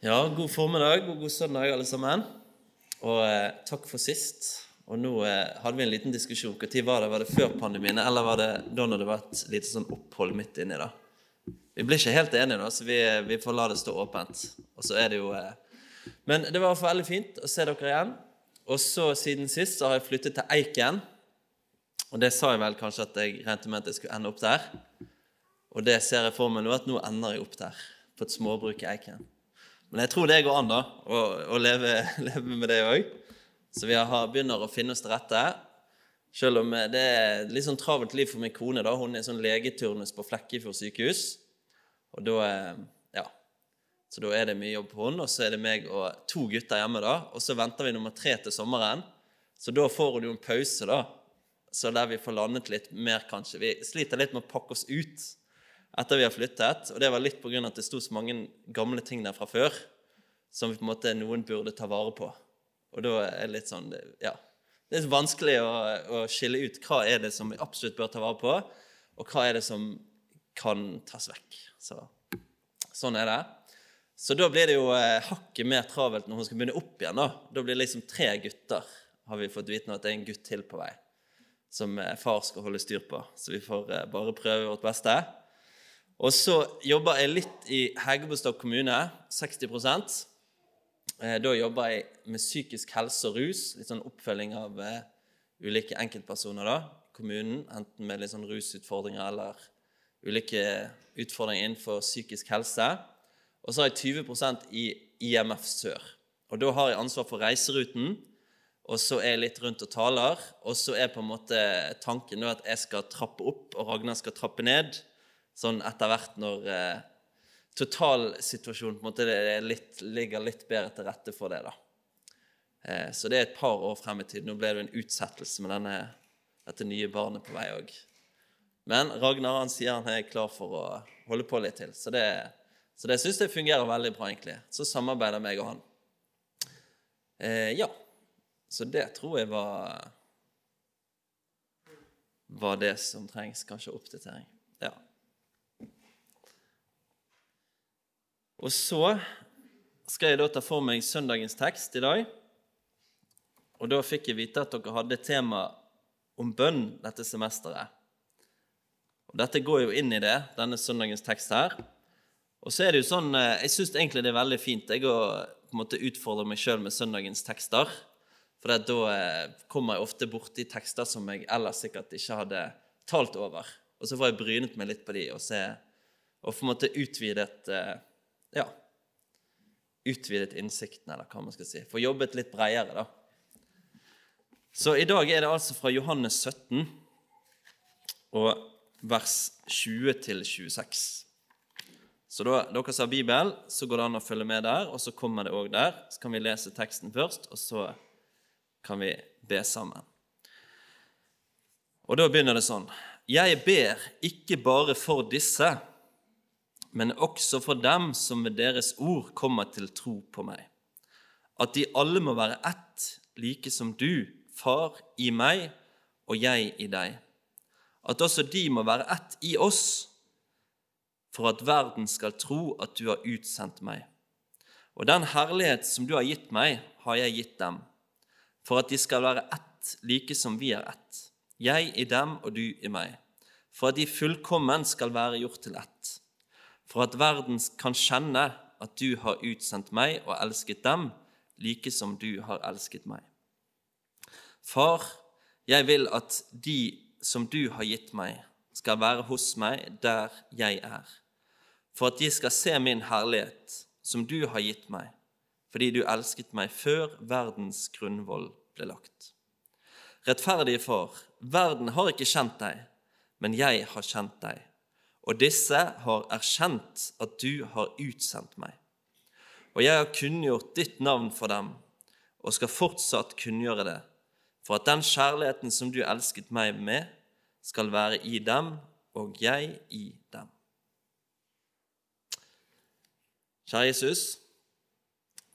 Ja, god formiddag og god søndag, alle sammen. Og eh, takk for sist. Og nå eh, hadde vi en liten diskusjon. Når var det? Var det før pandemien, eller var det da når det var et lite sånn opphold midt inni da? Vi blir ikke helt enige, da, så vi, vi, får la det stå åpent. Og så er det jo eh... Men det var veldig fint å se dere igjen. Og så siden sist så har jeg flyttet til Eiken. Og det sa jeg vel kanskje at jeg regnet med at jeg skulle ende opp der. Og det ser jeg for meg nå, at nå ender jeg opp der. På et småbruk i Eiken. Men jeg tror det går an da, å, å leve, leve, med det òg. Så vi har, begynner å finne oss til rette. Selv om det er litt sånn travelt liv for min kone. da, Hun er sånn legeturnus på Flekkefjord sykehus. Og da, eh, ja, så da er det mye jobb på henne. Og så er det meg og to gutter hjemme. da, Og så venter vi nummer tre til sommeren. Så da får hun jo en pause, da. Så der vi får landet litt mer, kanskje. Vi sliter litt med å pakke oss ut etter vi har flyttet. Og det var litt pga. at det sto så mange gamle ting der fra før som på en måte noen burde ta vare på. Og da er det litt sånn Ja. Det er så vanskelig å, å, skille ut hva er det som vi absolutt bør ta vare på, og hva er det som kan tas vekk. Så, sånn er det. Så da blir det jo eh, hakket mer travelt når hun skal begynne opp igjen. Da Da blir det liksom tre gutter, har vi fått vite nå, at det er en gutt til på vei som eh, far skal holde styr på. Så vi får eh, bare prøve vårt beste. Og så jobber jeg litt i Hegebostad kommune, 60 eh, Da jobber jeg med psykisk helse og rus, litt sånn oppfølging av uh, ulike enkeltpersoner da, kommunen, enten med litt sånn rusutfordringer eller ulike utfordringer innenfor psykisk helse. Og så har jeg 20% i IMF Sør. Og Da har jeg ansvar for reiseruten, og så er jeg litt rundt og taler. Og så er på en måte tanken at jeg skal trappe opp, og Ragnar skal trappe ned sånn etter hvert når eh, totalsituasjonen på en måte litt, ligger litt bedre til rette for det. da. Eh, så det er et par år frem i tid. Nå ble det en utsettelse med denne, dette nye barnet på vei òg. Men Ragnar han sier han er klar for å holde på litt til. Så det, så det syns jeg fungerer veldig bra, egentlig. Så samarbeider meg og han. Eh, ja. Så det tror jeg var var det som trengs. Kanskje oppdatering. Ja. Og så skal jeg da ta for meg søndagens tekst i dag. Og da fikk jeg vite at dere hadde tema om bønn dette semesteret. Og Dette går jo inn i det, denne søndagens tekst her. Og så er det jo sånn, eh, Jeg syns egentlig det er veldig fint jeg å på en måte utfordre meg sjøl med søndagens tekster. For da eh, kommer jeg ofte borti tekster som jeg ellers sikkert ikke hadde talt over. Og så får jeg brynet meg litt på de og, se, og på en måte utvidet eh, ja, utvidet innsikten, eller hva man skal si. Få jobbet litt bredere, da. Så i dag er det altså fra Johannes 17 og vers 20 til 26. Så da dere som har Bibel, så går det an å følge med der, og så kommer det òg der. Så kan vi lese teksten først, og så kan vi be sammen. Og da begynner det sånn. Jeg ber ikke bare for disse men også for dem som med deres ord kommer til tro på meg. At de alle må være ett, like som du, Far, i meg og jeg i deg. At også de må være ett i oss, for at verden skal tro at du har utsendt meg. Og den herlighet som du har gitt meg, har jeg gitt dem, for at de skal være ett, like som vi er ett. Jeg i dem og du i meg, for at de fullkommen skal være gjort til ett for at verden kan kjenne at du har utsendt meg og elsket dem, like som du har elsket meg. Far, jeg vil at de som du har gitt meg, skal være hos meg der jeg er, for at de skal se min herlighet, som du har gitt meg, fordi du elsket meg før verdens grunnvoll ble lagt. Rettferdige Far, verden har ikke kjent deg, men jeg har kjent deg og disse har erkjent at du har utsendt meg. Og jeg har kunngjort ditt navn for dem, og skal fortsatt kunngjøre det, for at den kjærligheten som du elsket meg med, skal være i dem, og jeg i dem. Kjære Jesus,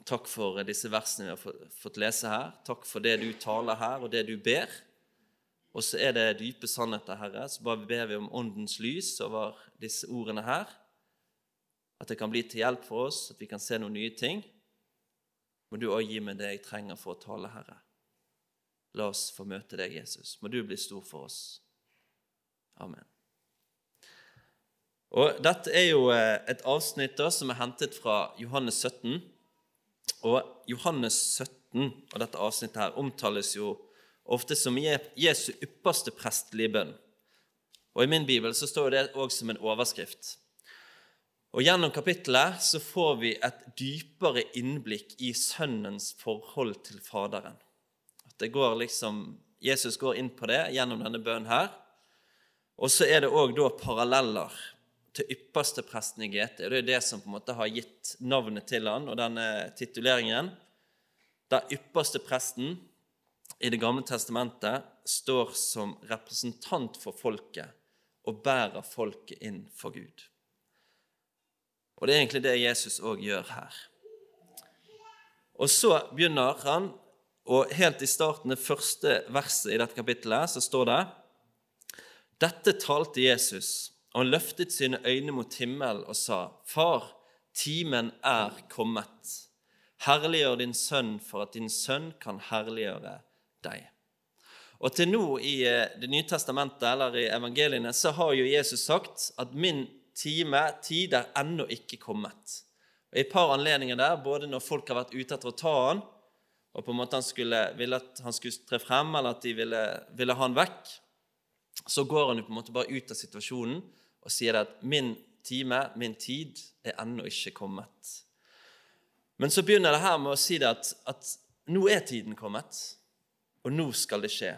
takk for disse versene vi har fått lese her. Takk for det du taler her, og det du ber. Og så er det dype sannheter, Herre. Så bare ber vi om åndens lys over disse ordene her. at det kan bli til hjelp for oss, at vi kan se noen nye ting, må du òg gi meg det jeg trenger for å tale, Herre. La oss få møte deg, Jesus. Må du bli stor for oss. Amen. Og Dette er jo eh, et avsnitt da, som er hentet fra Johannes 17. Og Johannes 17 og dette avsnittet her omtales jo ofte som Jesu ypperste prestelige bønn. Og I min bibel så står det òg som en overskrift. Og Gjennom kapittelet så får vi et dypere innblikk i Sønnens forhold til Faderen. At det går liksom, Jesus går inn på det gjennom denne bønnen her. Og så er det òg paralleller til ypperstepresten i GT. Det er det som på en måte har gitt navnet til han og denne tituleringen. Der ypperstepresten i Det gamle testamentet står som representant for folket og bærer folket inn for Gud. Og det er egentlig det Jesus òg gjør her. Og så begynner han, og helt i starten, det første verset i dette kapittelet, så står det Dette talte Jesus, og han løftet sine øyne mot himmel og sa, Far, timen er kommet. Herliggjør din sønn for at din sønn kan herliggjøre deg. Og til nå i eh, Det nye testamentet, eller i evangeliene, så har jo Jesus sagt at min time, tid er ennå ikke kommet. Og I et par anledninger der, både når folk har vært ute etter å ta han, og på en måte han skulle, ville at han skulle tre frem, eller at de ville, ville ha han vekk, så går han jo på en måte bare ut av situasjonen og sier at 'min time, min tid, er ennå ikke kommet'. Men så begynner det her med å si det at, at nå er tiden kommet, og nå skal det skje.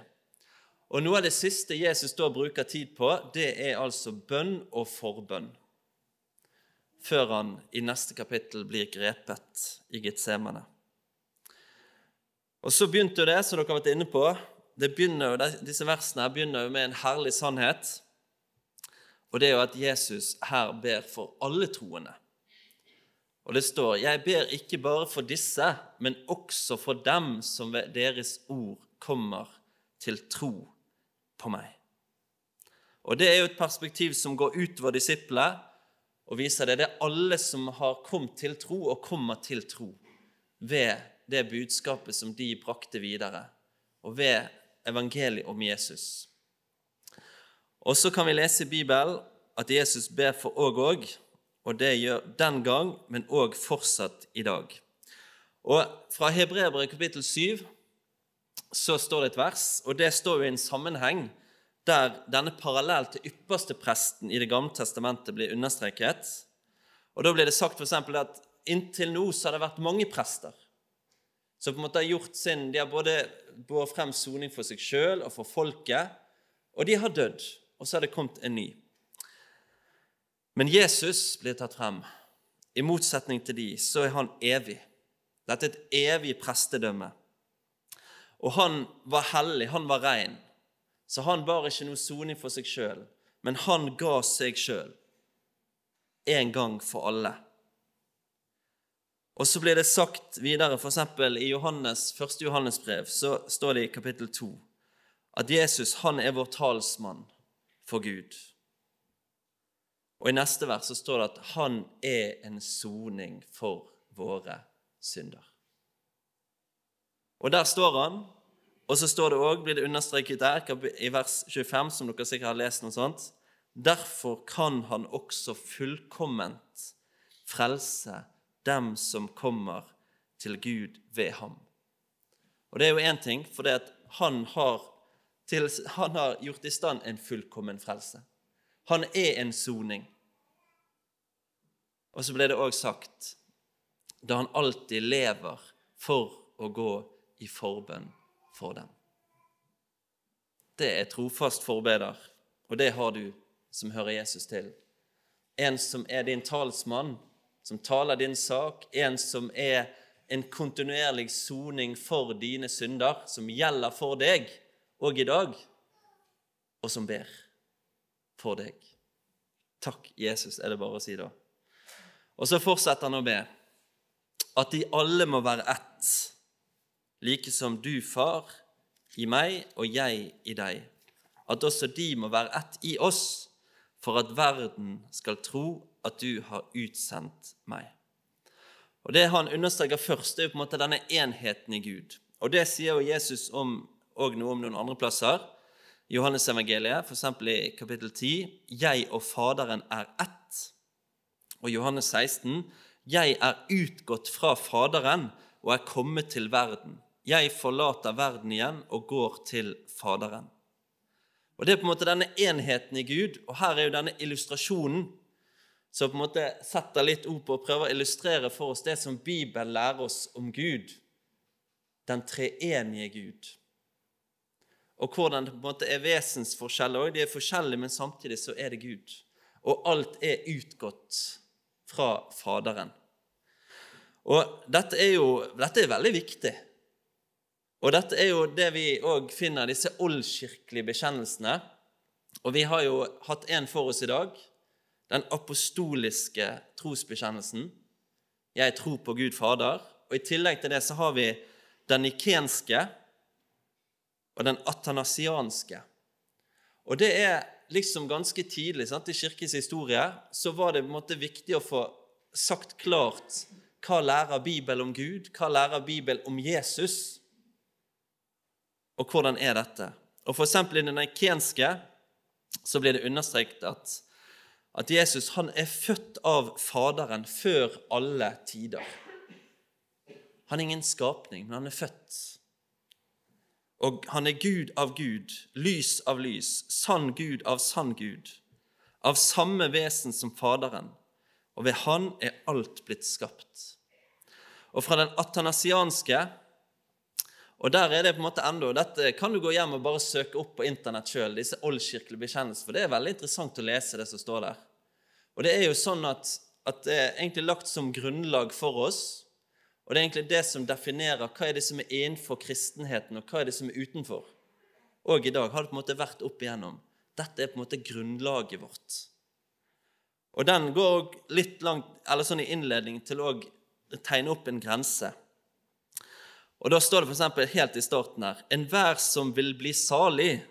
Og Noe av det siste Jesus da bruker tid på, det er altså bønn og forbønn. Før han i neste kapittel blir grepet i Getsemane. Og Så begynte jo det, som dere har vært inne på, det begynner disse versene her begynner jo med en herlig sannhet. Og det er jo at Jesus her ber for alle troende. Og det står, 'Jeg ber ikke bare for disse, men også for dem som ved deres ord kommer til tro på meg. Og Det er jo et perspektiv som går utover disiplene og viser det. Det er alle som har kommet til tro og kommer til tro ved det budskapet som de brakte videre, og ved evangeliet om Jesus. Og så kan vi lese i Bibelen at Jesus ber for òg òg, og det gjør den gang, men òg fortsatt i dag. Og Fra Hebreerbrevet kapittel 7 så står det et vers, og det står jo i en sammenheng der denne parallell til ypperste presten i Det gamle testamentet blir understreket. Og Da blir det sagt for at inntil nå så har det vært mange prester som på en måte har gjort sin De har både båret frem soning for seg sjøl og for folket, og de har dødd. Og så har det kommet en ny. Men Jesus blir tatt frem. I motsetning til de, så er han evig. Dette er et evig prestedømme. Og han var hellig, han var rein. Så han bar ikke noe soning for seg sjøl, men han ga seg sjøl. En gang for alle. Og så blir det sagt videre, f.eks. i Johannes, 1. Johannes brev, så står det i kapittel 2 at Jesus han er vår talsmann for Gud. Og I neste vers så står det at han er en soning for våre synder. Og der står han, og så står det òg, blir det understreket der, i vers 25, som dere sikkert har lest noe sånt Derfor kan han også fullkomment frelse dem som kommer til Gud ved ham. Og det er jo én ting, for det at han har, til, han har gjort i stand en fullkommen frelse. Han er en soning. Og så ble det òg sagt da han alltid lever for å gå i forbønn for dem. Det er trofast forbeder, og det har du som hører Jesus til. En som er din talsmann, som taler din sak, en som er en kontinuerlig soning for dine synder, som gjelder for deg og i dag, og som ber for deg. Takk, Jesus, er det bare å si da. Og så fortsetter han å be at de alle må være ett like som du, far, i meg og jeg i deg, at også de må være ett i oss, for at verden skal tro at du har utsendt meg. Og Det han understreker først, er jo på en måte denne enheten i Gud. Og Det sier jo Jesus om, og noe om noen andre plasser. Johannes evangeliet, f.eks. i kapittel 10, 'Jeg og Faderen er ett'. Og Johannes 16, 'Jeg er utgått fra Faderen og er kommet til verden'. 'Jeg forlater verden igjen og går til Faderen'. Og Det er på en måte denne enheten i Gud, og her er jo denne illustrasjonen som på en måte setter litt ord på og prøver å illustrere for oss det som Bibelen lærer oss om Gud, den treenige Gud. Og hvordan det på en måte er vesensforskjeller òg. De er forskjellige, men samtidig så er det Gud. Og alt er utgått fra Faderen. Og dette er jo dette er veldig viktig. Og dette er jo det vi òg finner, disse oldkirkelige bekjennelsene. Og vi har jo hatt en for oss i dag, den apostoliske trosbekjennelsen. Jeg tror på Gud Fader. Og i tillegg til det så har vi den nikenske og den atanasianske. Og det er liksom ganske tidlig sant? i kirkens historie så var det på en måte viktig å få sagt klart hva lærer Bibelen om Gud, hva lærer Bibelen om Jesus, og hvordan er dette? Og for eksempel I den eikenske, så blir det understreket at, at Jesus han er født av Faderen før alle tider. Han er ingen skapning, men han er født. Og han er Gud av Gud, lys av lys, sann Gud av sann Gud, av samme vesen som Faderen, og ved Han er alt blitt skapt. Og fra den atanasianske og der er det på en måte enda, Dette kan du gå hjem og bare søke opp på internett sjøl, disse oldkirkelige bekjennelser, for det er veldig interessant å lese det som står der. Og det er jo sånn at, at det er egentlig lagt som grunnlag for oss, og det er egentlig det som definerer hva er det som er innenfor kristenheten, og hva er det som er utenfor. Og i dag har det på en måte vært opp igjennom. Dette er på en måte grunnlaget vårt. Og den går litt langt, eller sånn i innledning til å tegne opp en grense. Og Da står det f.eks. helt i starten her Enhver som vil bli salig,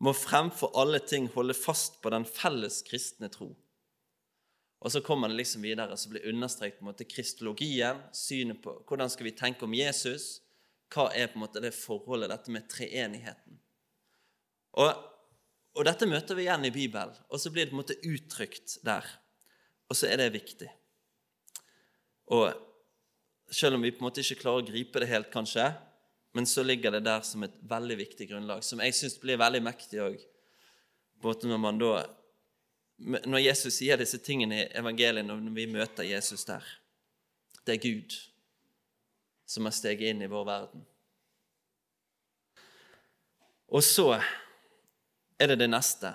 må fremfor alle ting holde fast på den felles kristne tro. Og så kommer det liksom videre, så blir understreket på en måte kristologien, synet på hvordan skal vi tenke om Jesus, hva er på en måte det forholdet, dette med treenigheten. Og, og dette møter vi igjen i Bibelen, og så blir det på en måte uttrykt der. Og så er det viktig. Og selv om vi på en måte ikke klarer å gripe det helt, kanskje, men så ligger det der som et veldig viktig grunnlag, som jeg syns blir veldig mektig òg. Når man da Når Jesus sier disse tingene i evangeliet, når vi møter Jesus der Det er Gud som har steget inn i vår verden. Og så er det det neste.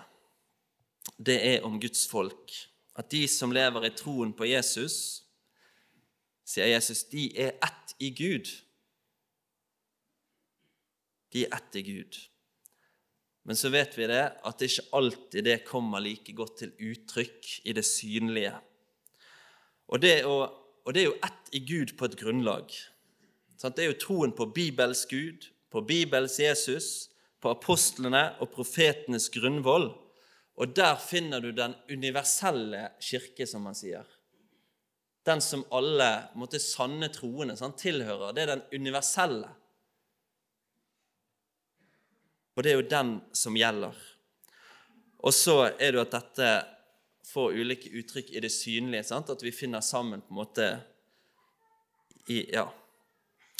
Det er om Guds folk. At de som lever i troen på Jesus, sier Jesus, de er ett i Gud. De er ett i Gud. Men så vet vi det at det ikke alltid det kommer like godt til uttrykk i det synlige. Og det, å, og det er jo ett i Gud på et grunnlag. Det er jo troen på Bibels Gud, på Bibels Jesus, på apostlene og profetenes grunnvoll. Og der finner du den universelle kirke, som man sier den som alle måtte, sanne troende sant, tilhører. Det er den universelle. Og det er jo den som gjelder. Og så er det jo at dette får ulike uttrykk i det synlige. Sant? At vi finner sammen på en måte i, ja,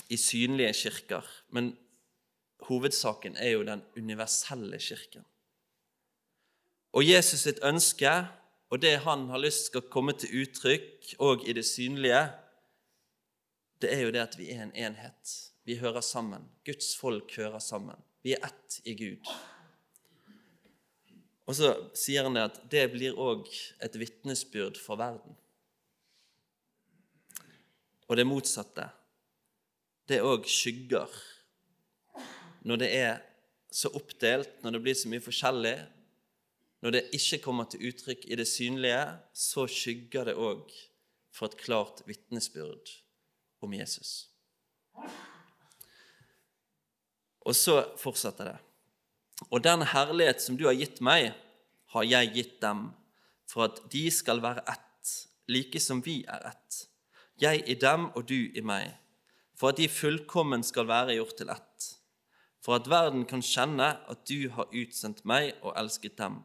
i synlige kirker. Men hovedsaken er jo den universelle kirken. Og Jesus sitt ønske og det han har lyst skal komme til uttrykk òg i det synlige, det er jo det at vi er en enhet. Vi hører sammen. Guds folk hører sammen. Vi er ett i Gud. Og så sier han det at det blir òg et vitnesbyrd for verden. Og det motsatte, det òg skygger. Når det er så oppdelt, når det blir så mye forskjellig, når det ikke kommer til uttrykk i det synlige, så skygger det òg for et klart vitnesbyrd om Jesus. Og så fortsetter det. Og den herlighet som du har gitt meg, har jeg gitt dem, for at de skal være ett, like som vi er ett. Jeg i dem og du i meg, for at de fullkommen skal være gjort til ett. For at verden kan kjenne at du har utsendt meg og elsket dem,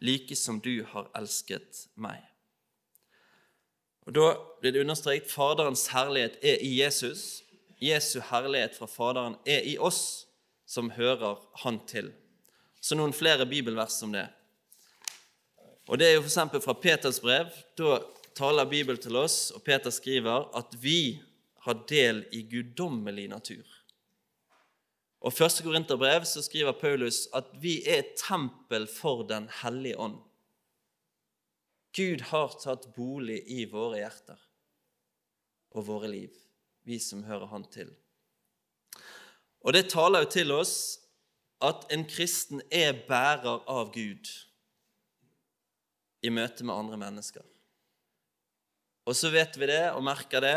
like som du har elsket meg. Og Da blir det understreket Faderens herlighet er i Jesus. Jesu herlighet fra Faderen er i oss som hører Han til. Så noen flere bibelvers om det. Og Det er jo f.eks. fra Peters brev. Da taler Bibelen til oss, og Peter skriver at vi har del i guddommelig natur. Og første 1. Korinterbrev så skriver Paulus at vi er et tempel for Den hellige ånd. Gud har tatt bolig i våre hjerter og våre liv, vi som hører Han til. Og det taler jo til oss at en kristen er bærer av Gud i møte med andre mennesker. Og så vet vi det og merker det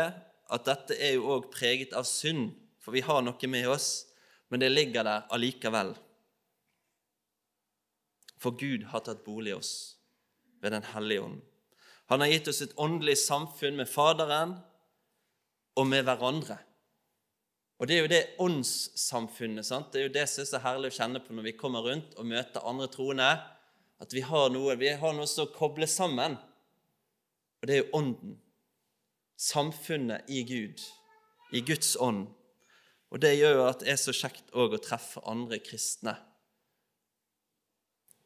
at dette er jo òg preget av synd, for vi har noe med oss, men det ligger der allikevel. For Gud har tatt bolig i oss ved Den hellige ånd. Han har gitt oss et åndelig samfunn med Faderen og med hverandre. Og Det er jo det åndssamfunnet. sant? Det er jo det som er så herlig å kjenne på når vi kommer rundt og møter andre troende at vi har noe, vi har noe som kobler sammen. Og det er jo Ånden. Samfunnet i Gud. I Guds ånd. Og det gjør jo at det er så kjekt òg å treffe andre kristne.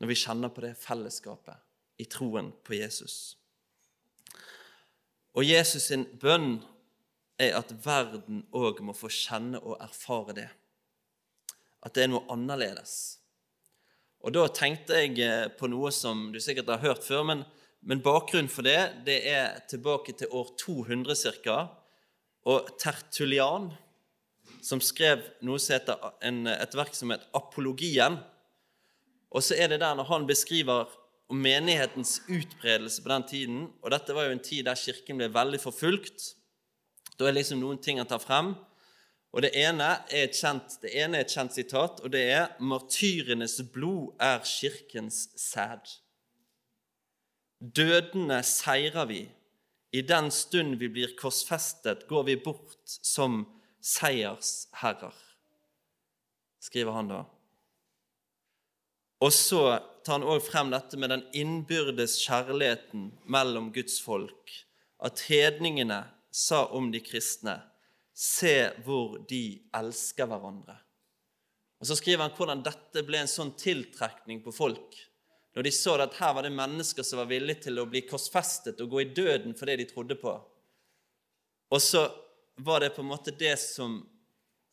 Når vi kjenner på det fellesskapet i troen på Jesus. Og Jesus sin bønn er at verden òg må få kjenne og erfare det. At det er noe annerledes. Og Da tenkte jeg eh, på noe som du sikkert har hørt før, men, men bakgrunnen for det det er tilbake til år 200 ca. Og Tertulian, som skrev heter en, et verk som heter Apologien. Og så er det der når han beskriver menighetens utbredelse på den tiden Og dette var jo en tid der Kirken ble veldig forfulgt. Da er liksom noen ting han tar frem. Og Det ene er et kjent, det ene er et kjent sitat, og det er 'Martyrenes blod er kirkens sæd'. Dødene seirer vi. I den stund vi blir korsfestet, går vi bort som seiersherrer, skriver han da. Og så tar han òg frem dette med den innbyrdes kjærligheten mellom Guds folk. At hedningene sa om de kristne Se hvor de elsker hverandre. Og Så skriver han hvordan dette ble en sånn tiltrekning på folk. Når de så at her var det mennesker som var villige til å bli korsfestet og gå i døden for det de trodde på. Og så var det på en måte det som,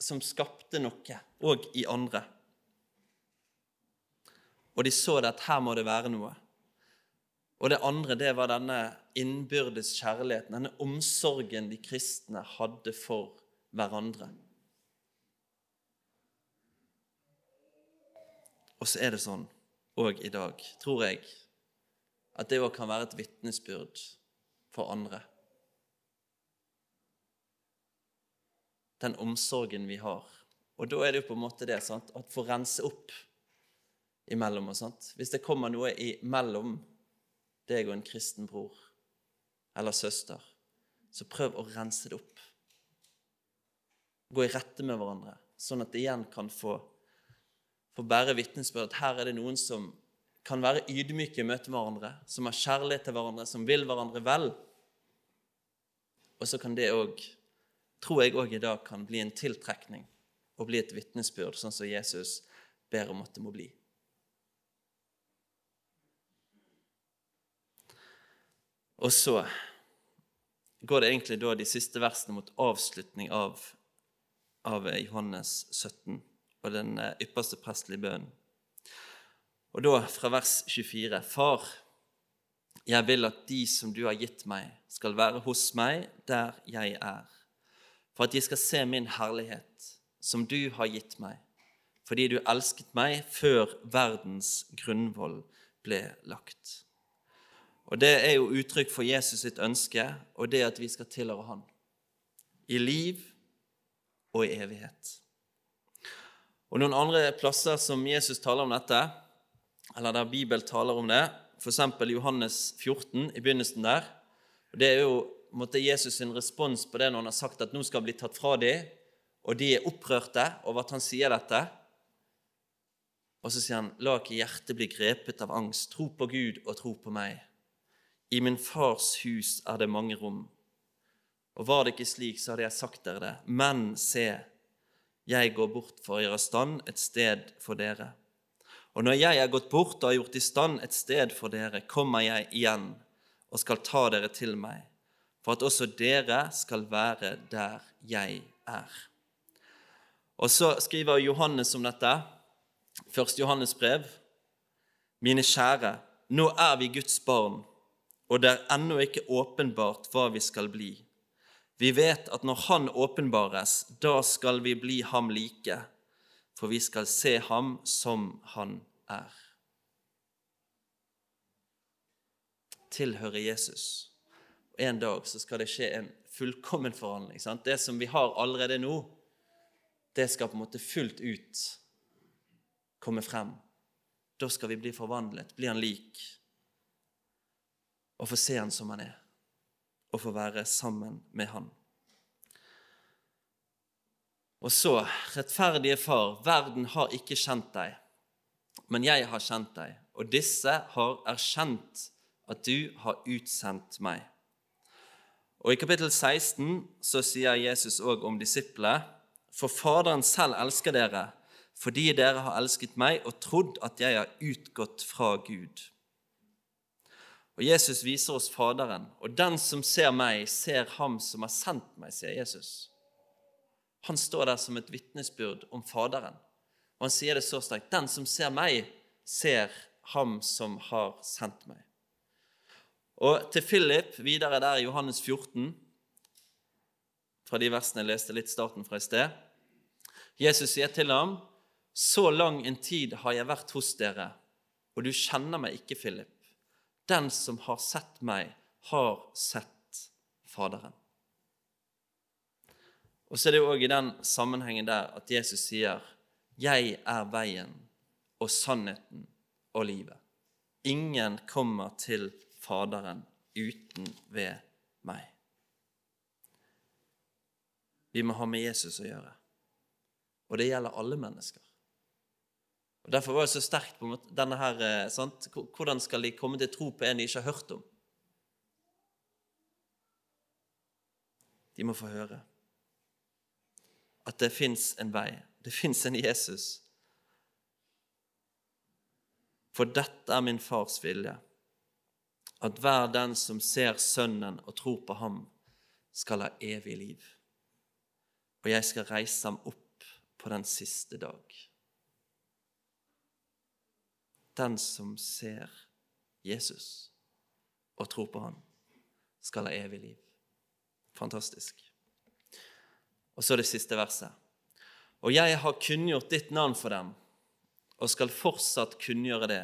som skapte noe, òg i andre. Og de så det at her må det være noe. Og det andre det var denne innbyrdes kjærligheten, denne omsorgen de kristne hadde for hverandre. Og så er det sånn òg i dag, tror jeg, at det òg kan være et vitnesbyrd for andre. Den omsorgen vi har. Og da er det jo på en måte det sant? at få rense opp imellom og sånt. Hvis det kommer noe imellom deg og en kristen bror eller søster, så prøv å rense det opp. Gå i rette med hverandre, sånn at det igjen kan få, få bære vitnesbyrd at her er det noen som kan være ydmyke i møte med hverandre, som har kjærlighet til hverandre, som vil hverandre vel. Og så kan det òg, tror jeg òg i dag, kan bli en tiltrekning og bli et vitnesbyrd, sånn som Jesus ber om at det må bli. Og så går det egentlig da de siste versene mot avslutning av, av Johannes 17 og den eh, ypperste prestelige bønnen. Og da fra vers 24.: Far, jeg vil at de som du har gitt meg, skal være hos meg der jeg er, for at de skal se min herlighet, som du har gitt meg, fordi du elsket meg før verdens grunnvoll ble lagt. Og Det er jo uttrykk for Jesus sitt ønske, og det at vi skal tilhøre Han. I liv og i evighet. Og Noen andre plasser som Jesus taler om dette, eller der Bibelen taler om det, f.eks. Johannes 14, i begynnelsen der. Og Det er jo måtte Jesus sin respons på det når han har sagt at nå skal han bli tatt fra dem, og de er opprørte over at han sier dette. Og så sier han, la ikke hjertet bli grepet av angst. Tro på Gud og tro på meg. I min fars hus er det mange rom. Og var det ikke slik, så hadde jeg sagt dere det. Men se, jeg går bort for å gjøre stand et sted for dere. Og når jeg er gått bort og har gjort i stand et sted for dere, kommer jeg igjen og skal ta dere til meg, for at også dere skal være der jeg er. Og så skriver Johannes om dette, først Johannes brev. Mine kjære, nå er vi Guds barn, og det er ennå ikke åpenbart hva vi skal bli. Vi vet at når Han åpenbares, da skal vi bli ham like, for vi skal se ham som han er. Tilhører Jesus. Og En dag så skal det skje en fullkommen forhandling. Sant? Det som vi har allerede nå, det skal på en måte fullt ut komme frem. Da skal vi bli forvandlet, bli han lik, og få se han som han er, og få være sammen med han. Og så, rettferdige Far, verden har ikke kjent deg, men jeg har kjent deg, og disse har erkjent at du har utsendt meg. Og I kapittel 16 så sier Jesus òg om disiplene for Faderen selv elsker dere, fordi dere har elsket meg og trodd at jeg har utgått fra Gud. Og Jesus viser oss Faderen, og den som ser meg, ser ham som har sendt meg, sier Jesus. Han står der som et vitnesbyrd om Faderen, og han sier det så sterkt. Den som ser meg, ser ham som har sendt meg. Og til Philip, videre der i Johannes 14, fra de versene jeg leste litt starten fra i sted. Jesus sier til ham, 'Så lang en tid har jeg vært hos dere, og du kjenner meg ikke, Philip.' 'Den som har sett meg, har sett Faderen.' Og så er det òg i den sammenhengen der at Jesus sier, 'Jeg er veien og sannheten og livet.' Ingen kommer til Faderen uten ved meg. Vi må ha med Jesus å gjøre. Og det gjelder alle mennesker. Og Derfor var jeg så sterkt på denne her, eh, sant? Hvordan skal de komme til tro på en de ikke har hørt om? De må få høre at det fins en vei. Det fins en Jesus. For dette er min fars vilje, at hver den som ser Sønnen og tror på ham, skal ha evig liv. Og jeg skal reise ham opp på den siste dag. Den som ser Jesus og tror på ham, skal ha evig liv. Fantastisk. Og så det siste verset. Og jeg har kunngjort ditt navn for dem, og skal fortsatt kunngjøre det,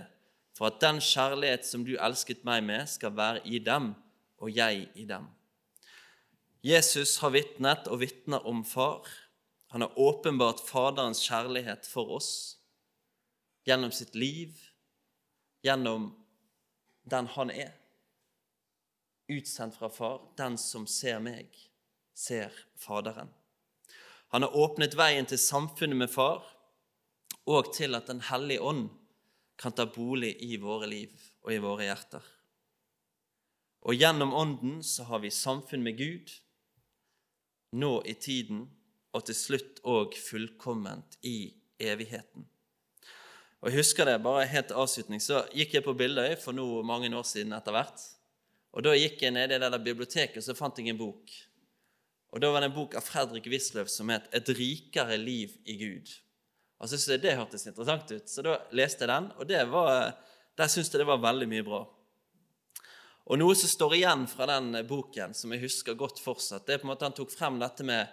for at den kjærlighet som du elsket meg med, skal være i dem, og jeg i dem. Jesus har vitnet og vitner om Far, han har åpenbart Faderens kjærlighet for oss gjennom sitt liv, gjennom den han er. Utsendt fra Far. Den som ser meg, ser Faderen. Han har åpnet veien til samfunnet med Far og til at Den hellige ånd kan ta bolig i våre liv og i våre hjerter. Og gjennom Ånden så har vi samfunn med Gud nå i tiden og til slutt òg fullkomment i evigheten. Og Jeg husker det, bare helt avslutning, så gikk jeg på Bildøy for nå mange år siden etter hvert. Og Da gikk jeg ned i det der biblioteket så fant jeg en bok. Og Da var det en bok av Fredrik Wisløff som het 'Et rikere liv i Gud'. Og så syntes jeg det hørtes interessant ut, så da leste jeg den, og var, der syntes jeg det var veldig mye bra. Og Noe som står igjen fra den boken, som jeg husker godt fortsatt, det er på en måte han tok frem dette med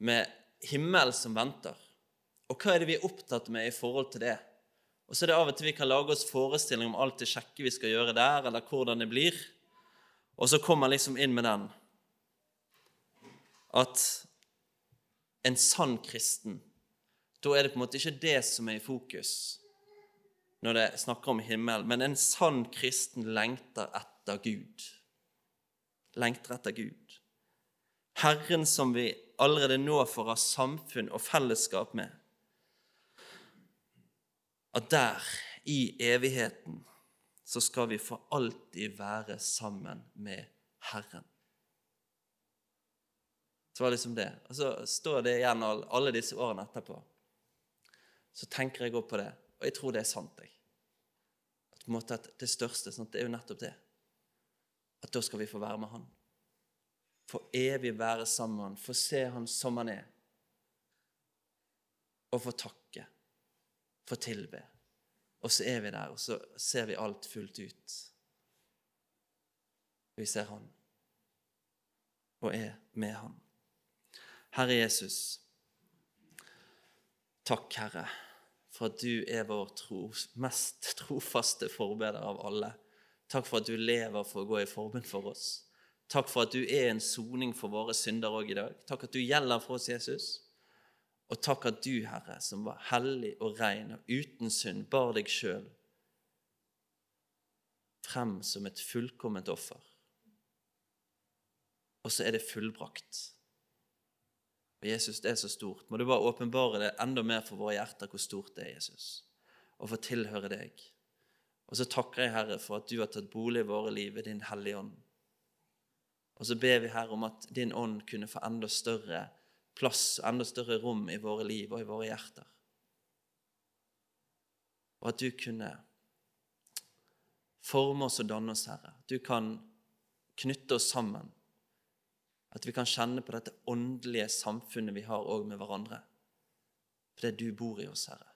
med himmel som venter. Og hva er det vi er opptatt med i forhold til det? Og så er det av og til vi kan lage oss forestilling om alt det kjekke vi skal gjøre der, eller hvordan det blir. Og så kommer han liksom inn med den at en sann kristen Da er det på en måte ikke det som er i fokus når det snakker om himmel, men en sann kristen lengter etter Gud. lengter etter Gud. Herren som vi allerede nå får ha samfunn og fellesskap med. At der, i evigheten, så skal vi for alltid være sammen med Herren. Så var det liksom det. Og så står det igjen alle disse årene etterpå. Så tenker jeg òg på det, og jeg tror det er sant. jeg. At på en måte at Det største sant? det er jo nettopp det. At da skal vi få være med Han. Få evig være sammen med Han, få se Han som Han er. Og få takke, få tilbe. Og så er vi der, og så ser vi alt fullt ut. Vi ser Han og er med Han. Herre Jesus, takk, Herre, for at du er vår tro, mest trofaste forbeder av alle. Takk for at du lever for å gå i forbund for oss. Takk for at du er en soning for våre synder òg i dag. Takk at du gjelder for oss, Jesus. Og takk at du, Herre, som var hellig og ren og uten synd, bar deg sjøl frem som et fullkomment offer. Og så er det fullbrakt. Og Jesus, det er så stort. Må du bare åpenbare det enda mer for våre hjerter hvor stort det er, Jesus, og få tilhøre deg. Og så takker jeg, Herre, for at du har tatt bolig i våre liv ved Din Hellige Ånd. Og så ber vi, Herre, om at Din Ånd kunne få enda større plass, enda større rom i våre liv og i våre hjerter. Og at du kunne forme oss og danne oss, Herre. Du kan knytte oss sammen. At vi kan kjenne på dette åndelige samfunnet vi har òg med hverandre. For Fordi du bor i oss, Herre.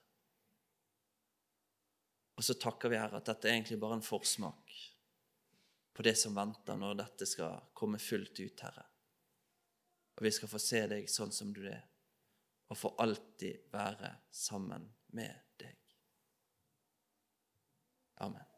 Og så takker vi, Herre, at dette er egentlig bare en forsmak på det som venter når dette skal komme fullt ut, Herre. Og vi skal få se deg sånn som du er, og få alltid være sammen med deg. Amen.